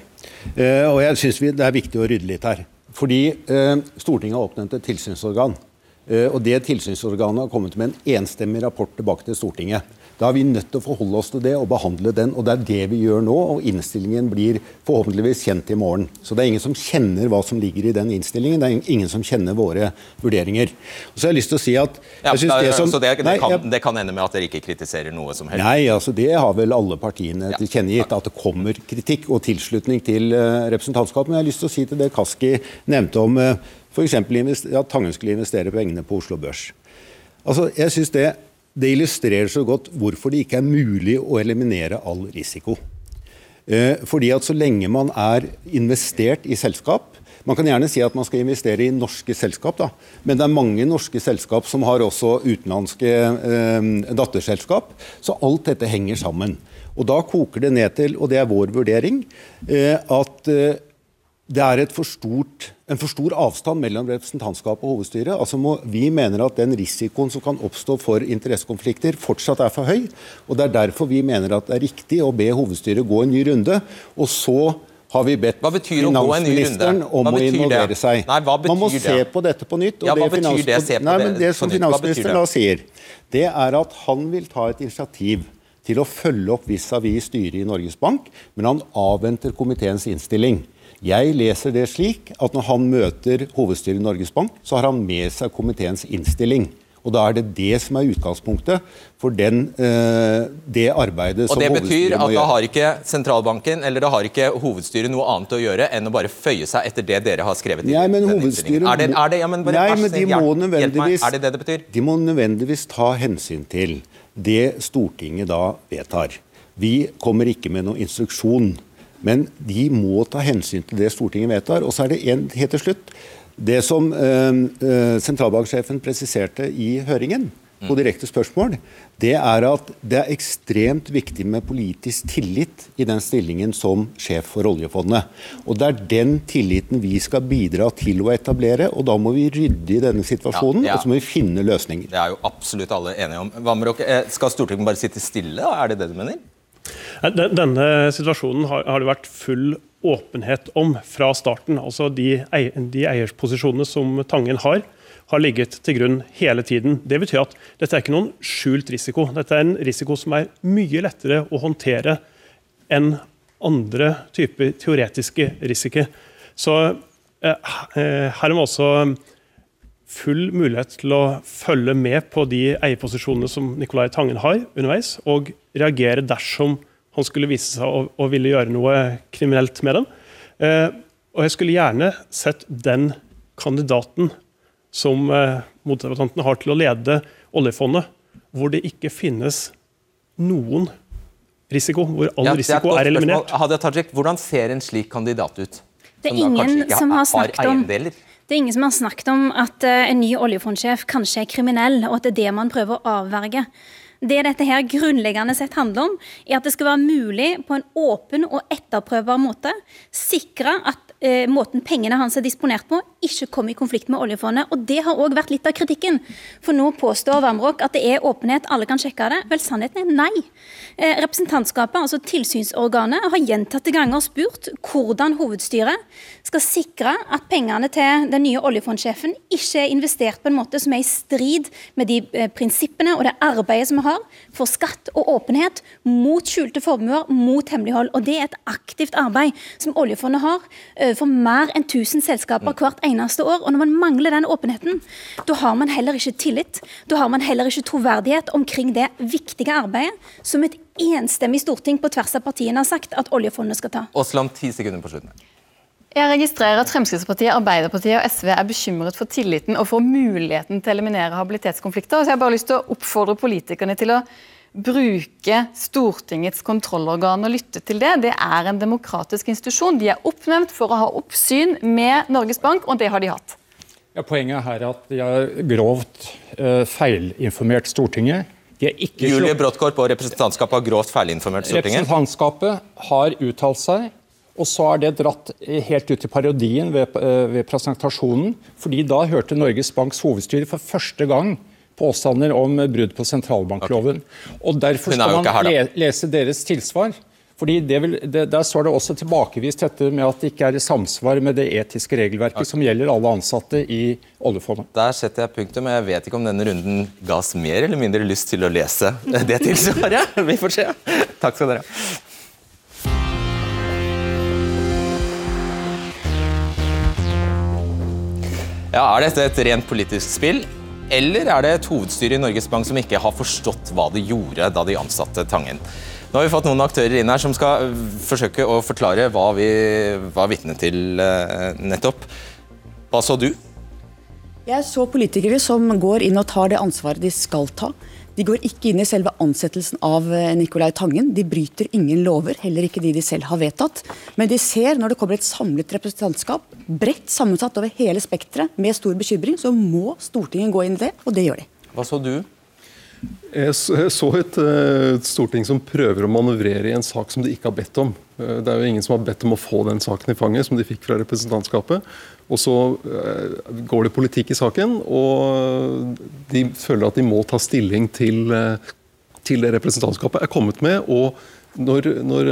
Eh, og jeg syns det er viktig å rydde litt her. Fordi eh, Stortinget har oppnevnt et tilsynsorgan. Eh, og det tilsynsorganet har kommet med en enstemmig rapport tilbake til Stortinget. Da er vi nødt til å forholde oss til det og behandle den. Og det er det vi gjør nå, og innstillingen blir forhåpentligvis kjent i morgen. Så det er ingen som kjenner hva som ligger i den innstillingen. Det er ingen som kjenner våre vurderinger. Og så har jeg lyst til å si at Ja, jeg da- det som, så det, det, Nei, kan, jeg- det kan ende med at dere ikke kritiserer noe som helst? Nei, altså det har vel alle partiene Ja. tilkjennegitt. At det kommer kritikk og tilslutning til uh, representantskapet. Men jeg har lyst til å si til det Kaski nevnte om uh, f.eks. at Tangen skulle investere pengene på Oslo Børs. Altså, jeg synes det, det illustrerer så godt hvorfor det ikke er mulig å eliminere all risiko. Eh, fordi at så lenge man er investert i selskap Man kan gjerne si at man skal investere i norske selskap, da. men det er mange norske selskap som har også utenlandske eh, datterselskap. Så alt dette henger sammen. Og da koker det ned til, og det er vår vurdering, eh, at eh, det er et for stort, en for stor avstand mellom representantskapet og hovedstyret. Altså må, vi mener at den risikoen som kan oppstå for interessekonflikter, fortsatt er for høy. og Det er derfor vi mener at det er riktig å be hovedstyret gå en ny runde. Og så har vi bedt Hva betyr å gå en ny runde? finansministeren om å det? involvere seg. Nei, Man må det? se på dette på nytt. og Ja, hva det betyr det? Se på Nei, men det på som. Finansministeren da sier, det er at han vil ta et initiativ til å følge opp vis-à-vis styret i Norges Bank, men han avventer komiteens innstilling. Jeg leser det slik at når han møter hovedstyret i Norges Bank, så har han med seg komiteens innstilling. Og Da er det det som er utgangspunktet for den, eh, det arbeidet Og det betyr at da har ikke sentralbanken eller da har ikke hovedstyret noe annet å gjøre enn å bare føye seg etter det dere har skrevet i Nei, men hovedstyret innstillingen. Er det, er det, ja, men bare, Nei, men de må hjelp- hjelp meg. nødvendigvis Er det det det betyr? De må nødvendigvis ta hensyn til det Stortinget da vedtar. Vi kommer ikke med noen instruksjon, men de må ta hensyn til det Stortinget vedtar. Og så er det en helt til slutt. Det som eh, eh, sentralbanksjefen presiserte i høringen, på direkte spørsmål, det er at det er ekstremt viktig med politisk tillit i den stillingen som sjef for oljefondet. Og Det er den tilliten vi skal bidra til å etablere, og da må vi rydde i denne situasjonen, Ja, ja. og så må vi finne løsninger. Det er jo absolutt alle enige om. Hva med dere? skal Stortinget bare sitte stille? da? Er det det du mener? Den- Denne situasjonen har, det vært full åpenhet om fra starten. Altså De, de eierposisjonene som Tangen har, har ligget til grunn hele tiden. Det betyr at dette er ikke noen skjult risiko. Dette er en risiko som er mye lettere å håndtere enn andre typer teoretiske risiko. Så eh, eh, her må også full mulighet til å følge med på de eierposisjonene som Nicolai Tangen har underveis, og reagere dersom han skulle vise seg å, å ville gjøre noe kriminelt med dem. Eh, og jeg skulle gjerne sett den kandidaten som eh, motdebattanten har til å lede oljefondet, hvor det ikke finnes noen risiko, hvor all Ja, risiko er eliminert. spørsmål. Hadia Tajik, hvordan ser en slik kandidat ut? Det er Som ingen som har har snakket om? Det er ingen som har snakket om at eh, en ny oljefondsjef kanskje er kriminell, og at det er det man prøver å avverge. Det dette her grunnleggende sett handler om, er at det skal være mulig på en åpen og etterprøvbar måte sikre at eh, måten pengene hans er disponert på, ikke kom i konflikt med oljefondet. Og Det har òg vært litt av kritikken. For nå påstår Vamrok at det er åpenhet, alle kan sjekke det. Vel, sannheten er nei. Eh, representantskapet, altså tilsynsorganet, har gjentatte ganger spurt hvordan hovedstyret skal sikre at pengene til den nye oljefondsjefen ikke er investert på en måte som er i strid med de eh, prinsippene og det arbeidet som vi har for skatt og åpenhet mot skjulte formuer, mot hemmelighold. Og Det er et aktivt arbeid som oljefondet har overfor mer enn 1000 selskaper hvert eneste år. Og Når man mangler den åpenheten, da har man heller ikke tillit. Da har man heller ikke troverdighet omkring det viktige arbeidet som et enstemmig storting på tvers av partiene har sagt at oljefondet skal ta. Aasland, ti sekunder på slutten. Jeg registrerer at Fremskrittspartiet, Arbeiderpartiet og SV er bekymret for tilliten og for muligheten til å eliminere habilitetskonflikter. Så jeg har bare lyst til å oppfordre politikerne til å bruke Stortingets kontrollorgan og lytte til det. Det er en demokratisk institusjon. De er oppnevnt for å ha oppsyn med Norges Bank, og det har de hatt. Ja, poenget her er at de har grovt uh, feilinformert Stortinget. Julie Bråttkorp og representantskapet har grovt feilinformert Stortinget? Representantskapet har uttalt seg, og så er det dratt helt ut i parodien ved, uh, ved presentasjonen. fordi da hørte Norges Banks hovedstyre for første gang påstander om brudd på sentralbankloven. Okay. Og Derfor skal man her, lese deres tilsvar. Fordi vil, det, Der står det også tilbakevist dette med at det ikke er i samsvar med det etiske regelverket som gjelder alle ansatte i oljefondet. Der setter jeg punktum. Jeg vet ikke om denne runden ga oss mer eller mindre lyst til å lese <laughs> det tilsvaret. Vi får se. Takk skal dere ha. Ja, Er dette et rent politisk spill, eller er det et hovedstyre i Norges Bank som ikke har forstått hva de gjorde da de ansatte Tangen? Nå har vi fått noen aktører inn her som skal øh, forsøke å forklare hva vi var vitne til øh, nettopp. Hva så du? Jeg så politikere som går inn og tar det ansvaret de skal ta. De går ikke inn i selve ansettelsen av øh, Nicolai Tangen. De bryter ingen lover, heller ikke de de selv har vedtatt. Men de ser når det kommer et samlet representantskap, bredt sammensatt over hele spekteret, med stor bekymring, så må Stortinget gå inn i det, og det gjør de. Hva så du? Jeg så et, eh, et, storting som prøver å manøvrere i en sak som de ikke har bedt om. Eh, det er jo ingen som har bedt om å få den saken i fanget, som de fikk fra representantskapet. Og så eh, går det politikk i saken, og de føler at de må ta stilling til, til det representantskapet er kommet med. og når, når,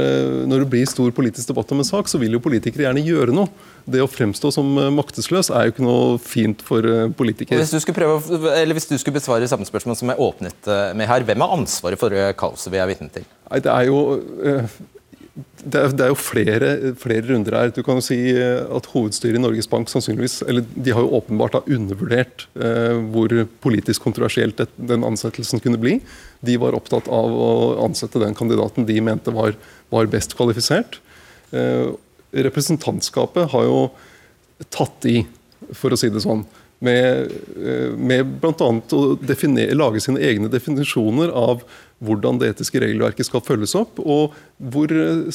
når, det blir stor politisk debatt om en sak, så vil jo politikere gjerne gjøre noe. Det å fremstå som maktesløs er jo ikke noe fint for eh, politikere. Hvis du skulle, prøve, eller hvis du skulle besvare samme spørsmål som jeg åpnet eh, med her, hvem har ansvaret for kaoset vi er vitne til? Nei, det er jo eh, det er, det er, jo flere, flere, runder her. Du kan jo si at Hovedstyret i Norges Bank sannsynligvis, eller de har jo åpenbart da undervurdert eh, hvor politisk kontroversielt den ansettelsen kunne bli. De var opptatt av å ansette den kandidaten de mente var, var best kvalifisert. Eh, representantskapet har jo tatt i, for å si det sånn. Med, eh, med bl.a. å lage sine egne definisjoner av hvordan det etiske regelverket skal følges opp. og hvor... Eh,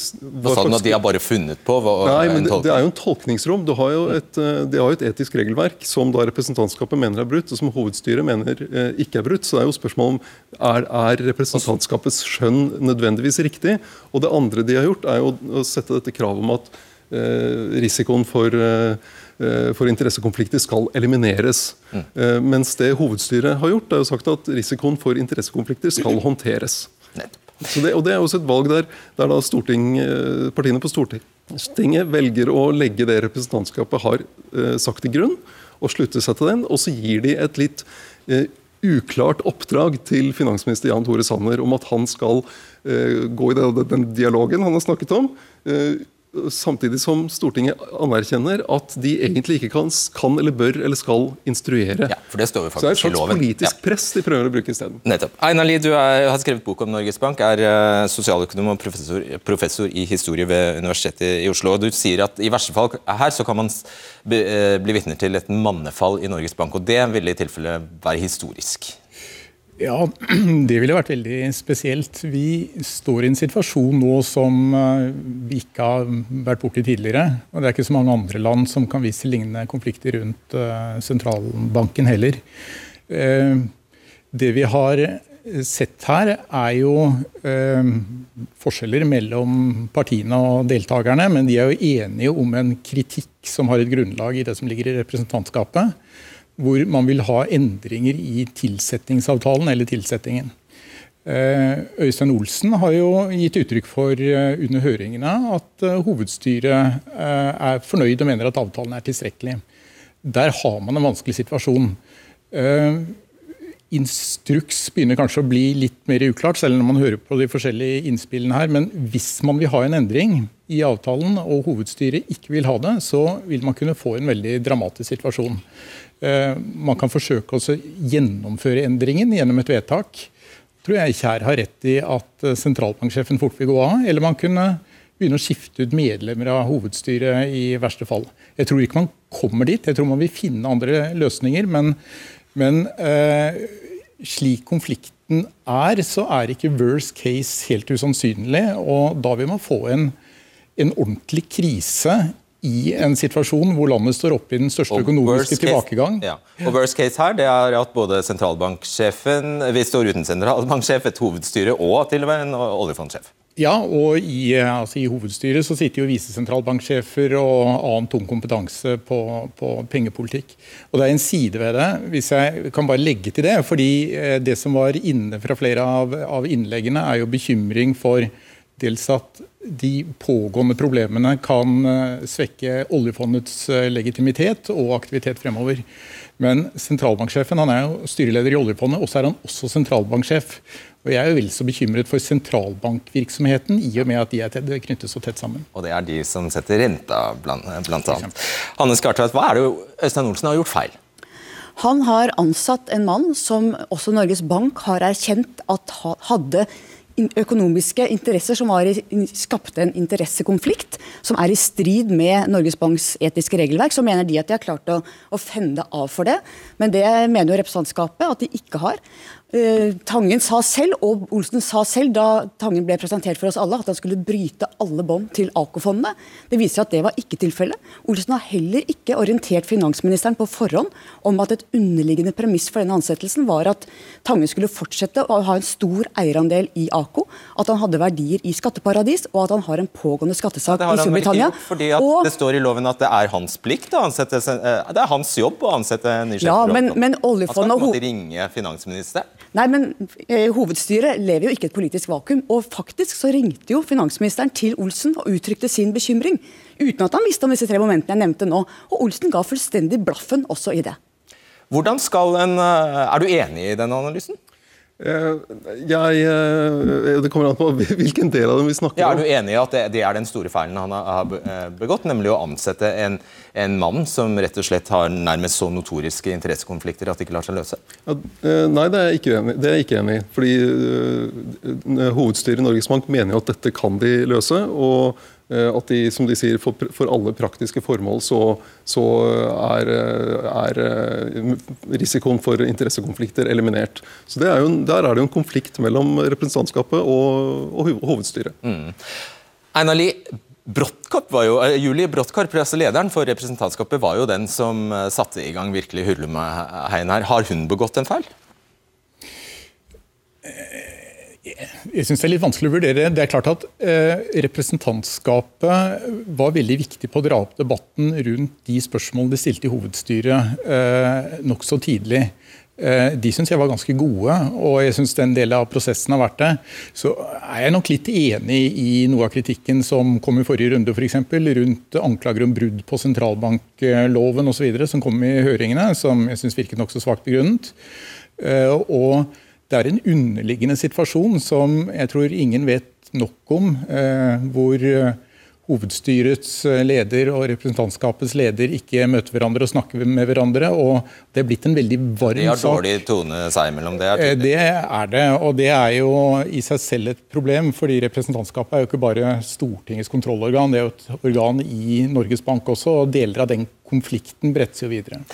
hva sa du at de har bare funnet på? Hva, Nei, men det, det, er jo en tolkningsrom. Du har jo et, de har jo et etisk regelverk som da representantskapet mener er brutt, og som hovedstyret mener eh, ikke er brutt. Så det er jo spørsmål om er, er representantskapets skjønn nødvendigvis riktig. Og det andre de har gjort, er jo å sette dette kravet om at eh, risikoen for eh, Eh, for interessekonflikter skal elimineres. Mm. Eh, mens det hovedstyret har gjort, er jo sagt at risikoen for interessekonflikter skal håndteres. Det, og Det er også et valg der, der da storting, eh, partiene på Stortinget velger å legge det representantskapet har eh, sagt til grunn, og slutte seg til den. Og så gir de et litt eh, uklart oppdrag til finansminister Jan Tore Sanner om at han skal eh, gå i den, dialogen han har snakket om samtidig som Stortinget anerkjenner at de egentlig ikke kan, kan eller bør eller skal instruere. Ja, for det står jo faktisk Så det er et slags politisk press de prøver å bruke isteden. Einar Lie, du er, har skrevet bok om Norges Bank, er uh, sosialøkonom og professor, professor, i historie ved Universitetet i Oslo. og Du sier at i verste fall her så kan man uh, bli vitner til et mannefall i Norges Bank. og Det ville i tilfelle være historisk. Ja, <clears throat> det ville vært veldig spesielt. Vi står i en situasjon nå som eh, vi ikke har vært borti tidligere. Og det er ikke så mange andre land som kan vise til lignende konflikter rundt eh, sentralbanken heller. Eh, det vi har sett her, er jo forskjeller mellom partiene og deltakerne, men de er jo enige om en kritikk som har et grunnlag i det som ligger i representantskapet hvor man vil ha endringer i tilsettingsavtalen eller tilsettingen. Eh, Øystein Olsen har jo gitt uttrykk for eh, under høringene at eh, hovedstyret er fornøyd og mener at avtalen er tilstrekkelig. Der har man en vanskelig situasjon. Instruks begynner kanskje å bli litt mer uklart, selv om man hører på de forskjellige innspillene her. Men hvis man vil ha en endring i avtalen, og hovedstyret ikke vil ha det, så vil man kunne få en veldig dramatisk situasjon. Eh, man kan forsøke å gjennomføre endringen gjennom et vedtak. tror jeg Kjær har rett i at eh, sentralbanksjefen fort vil gå av. Eller man kunne begynne å skifte ut medlemmer av hovedstyret i verste fall. Jeg tror ikke man kommer dit. Jeg tror man vil finne andre løsninger. Men, men eh, slik konflikten er, så er ikke worst case helt usannsynlig. Og da vil man få en, en ordentlig krise i en situasjon hvor landet står oppe i den største økonomiske tilbakegang. Ja. Og worst case her, det er at både sentralbanksjefen Vi står uten sentralbanksjef, et hovedstyre og til og med en oljefondsjef. Ja, og i, altså i, hovedstyret så sitter jo visesentralbanksjefer og annen tung kompetanse på, på, pengepolitikk. Og Det er en side ved det, hvis jeg kan bare legge til det. fordi eh, Det som var inne fra flere av, av innleggene, er jo bekymring for dels at de pågående problemene kan eh, svekke oljefondets eh, legitimitet og aktivitet fremover. Men sentralbanksjefen han er jo styreleder i oljefondet, og så er han også sentralbanksjef. Og Jeg er jo vel så bekymret for sentralbankvirksomheten, i og med at de er knyttet så tett sammen. Og det er de som setter renta, blant, blant annet. Hanne Skartveit, hva er det Øystein Olsen har gjort feil? Han har ansatt en mann som også Norges Bank har erkjent at hadde økonomiske interesser som var, skapte en interessekonflikt som er i strid med Norges Banks etiske regelverk, så mener de at de har klart å, å fende av for det. Men det mener jo representantskapet at de ikke har. Uh, Tangen sa selv, og Olsen sa selv da Tangen ble presentert for oss alle, at han skulle bryte alle bånd til AKO-fondene. Det viser at det var ikke tilfellet. Olsen har heller ikke orientert finansministeren på forhånd om at et underliggende premiss for denne ansettelsen var at Tangen skulle fortsette å ha en stor eierandel i AKO, at han hadde verdier i skatteparadis, og at han har en pågående skattesak ja, i Storbritannia. Fordi og, det står i loven at det er hans plikt å ansette eh, Det er hans jobb å ansette en ny sjef. Ja, men, men oljefondet, han skal på ringe finansministeren. Nei, men eh, Hovedstyret lever jo ikke et politisk vakuum. og Faktisk så ringte jo finansministeren til Olsen og uttrykte sin bekymring. Uten at han visste om disse tre momentene jeg nevnte nå. Og Olsen ga fullstendig blaffen også i det. Hvordan skal en, eh, Er du enig i denne analysen? Eh, jeg, eh, det kommer an på <laughs> hvilken del av dem vi snakker ja, om. Er du enig i at det, det, er den store feilen han har eh, begått, nemlig å ansette en, en, mann som rett og slett har nærmest så notoriske interessekonflikter at det ikke lar seg løse? Ja, nei, det er jeg ikke enig, det er jeg ikke enig i. Fordi uh, Hovedstyret i Norges Bank mener jo at dette kan de løse. og at de, som de sier, for, for alle praktiske formål så, så er, er, eh, risikoen for interessekonflikter eliminert. Så er jo, Der er det jo en konflikt mellom representantskapet og, og hovedstyret. Mm. Einar Lie, Brodtkorp var jo, eh, Julie Brottkarp, altså lederen for representantskapet, var jo den som satte i gang virkelig hurlumheien her. Har hun begått en feil? Jeg syns det er litt vanskelig å vurdere. Det er klart at eh, Representantskapet var veldig viktig på å dra opp debatten rundt de spørsmålene de stilte i hovedstyret eh, nokså tidlig. Eh, de syns jeg var ganske gode, og jeg syns den delen av prosessen har vært det. Så er jeg nok litt enig i noe av kritikken som kom i forrige runde, f.eks. rundt anklager om brudd på sentralbankloven osv., som kom i høringene, som jeg syns virket nokså svakt begrunnet. Eh, og det er en underliggende situasjon som jeg tror ingen vet nok om, eh, hvor eh, hovedstyrets eh, leder og representantskapets leder ikke møter hverandre og snakker med hverandre. og Det er blitt en veldig varm sak. De har dårlig tone seg imellom, det er tydelig. Det er det, og det er jo i seg selv et problem. fordi representantskapet er jo ikke bare Stortingets kontrollorgan, det er jo et organ i Norges Bank også. og Deler av den konflikten brettes jo videre.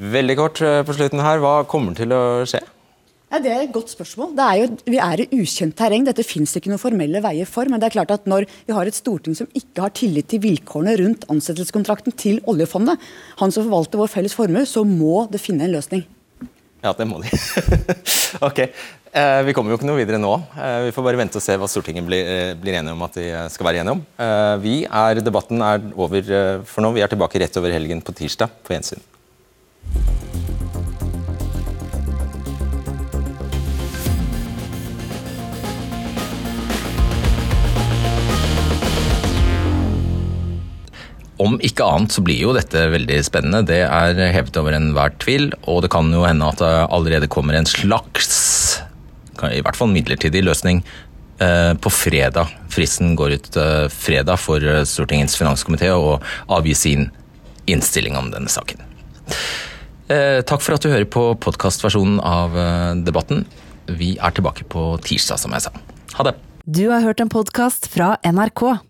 Veldig kort på slutten her, hva kommer til å skje? Ja, det er et godt spørsmål. Er jo, vi er i ukjent terreng. Dette det ikke noen formelle veier for. Men det er klart at når vi har et storting som ikke har tillit til vilkårene rundt ansettelseskontrakten til oljefondet, han som forvalter vår felles formue, så må det finne en løsning. Ja, det må de. <laughs> ok. Eh, vi kommer jo ikke noe videre nå. Eh, vi får bare vente og se hva Stortinget blir, eh, blir enige om at de skal være enige om. Eh, vi er, debatten er over eh, for nå. Vi er tilbake rett over helgen på tirsdag. På gjensyn. Om ikke annet så blir jo dette veldig spennende. Det er hevet over enhver tvil, og det kan jo hende at det allerede kommer en slags, i hvert fall midlertidig løsning, eh, på fredag. Fristen går ut eh, fredag for eh, Stortingets finanskomité å avgi sin innstilling om denne saken. Takk for at du hører på podkastversjonen av debatten. Vi er tilbake på tirsdag, som jeg sa. Ha det. Du har hørt en podkast fra NRK.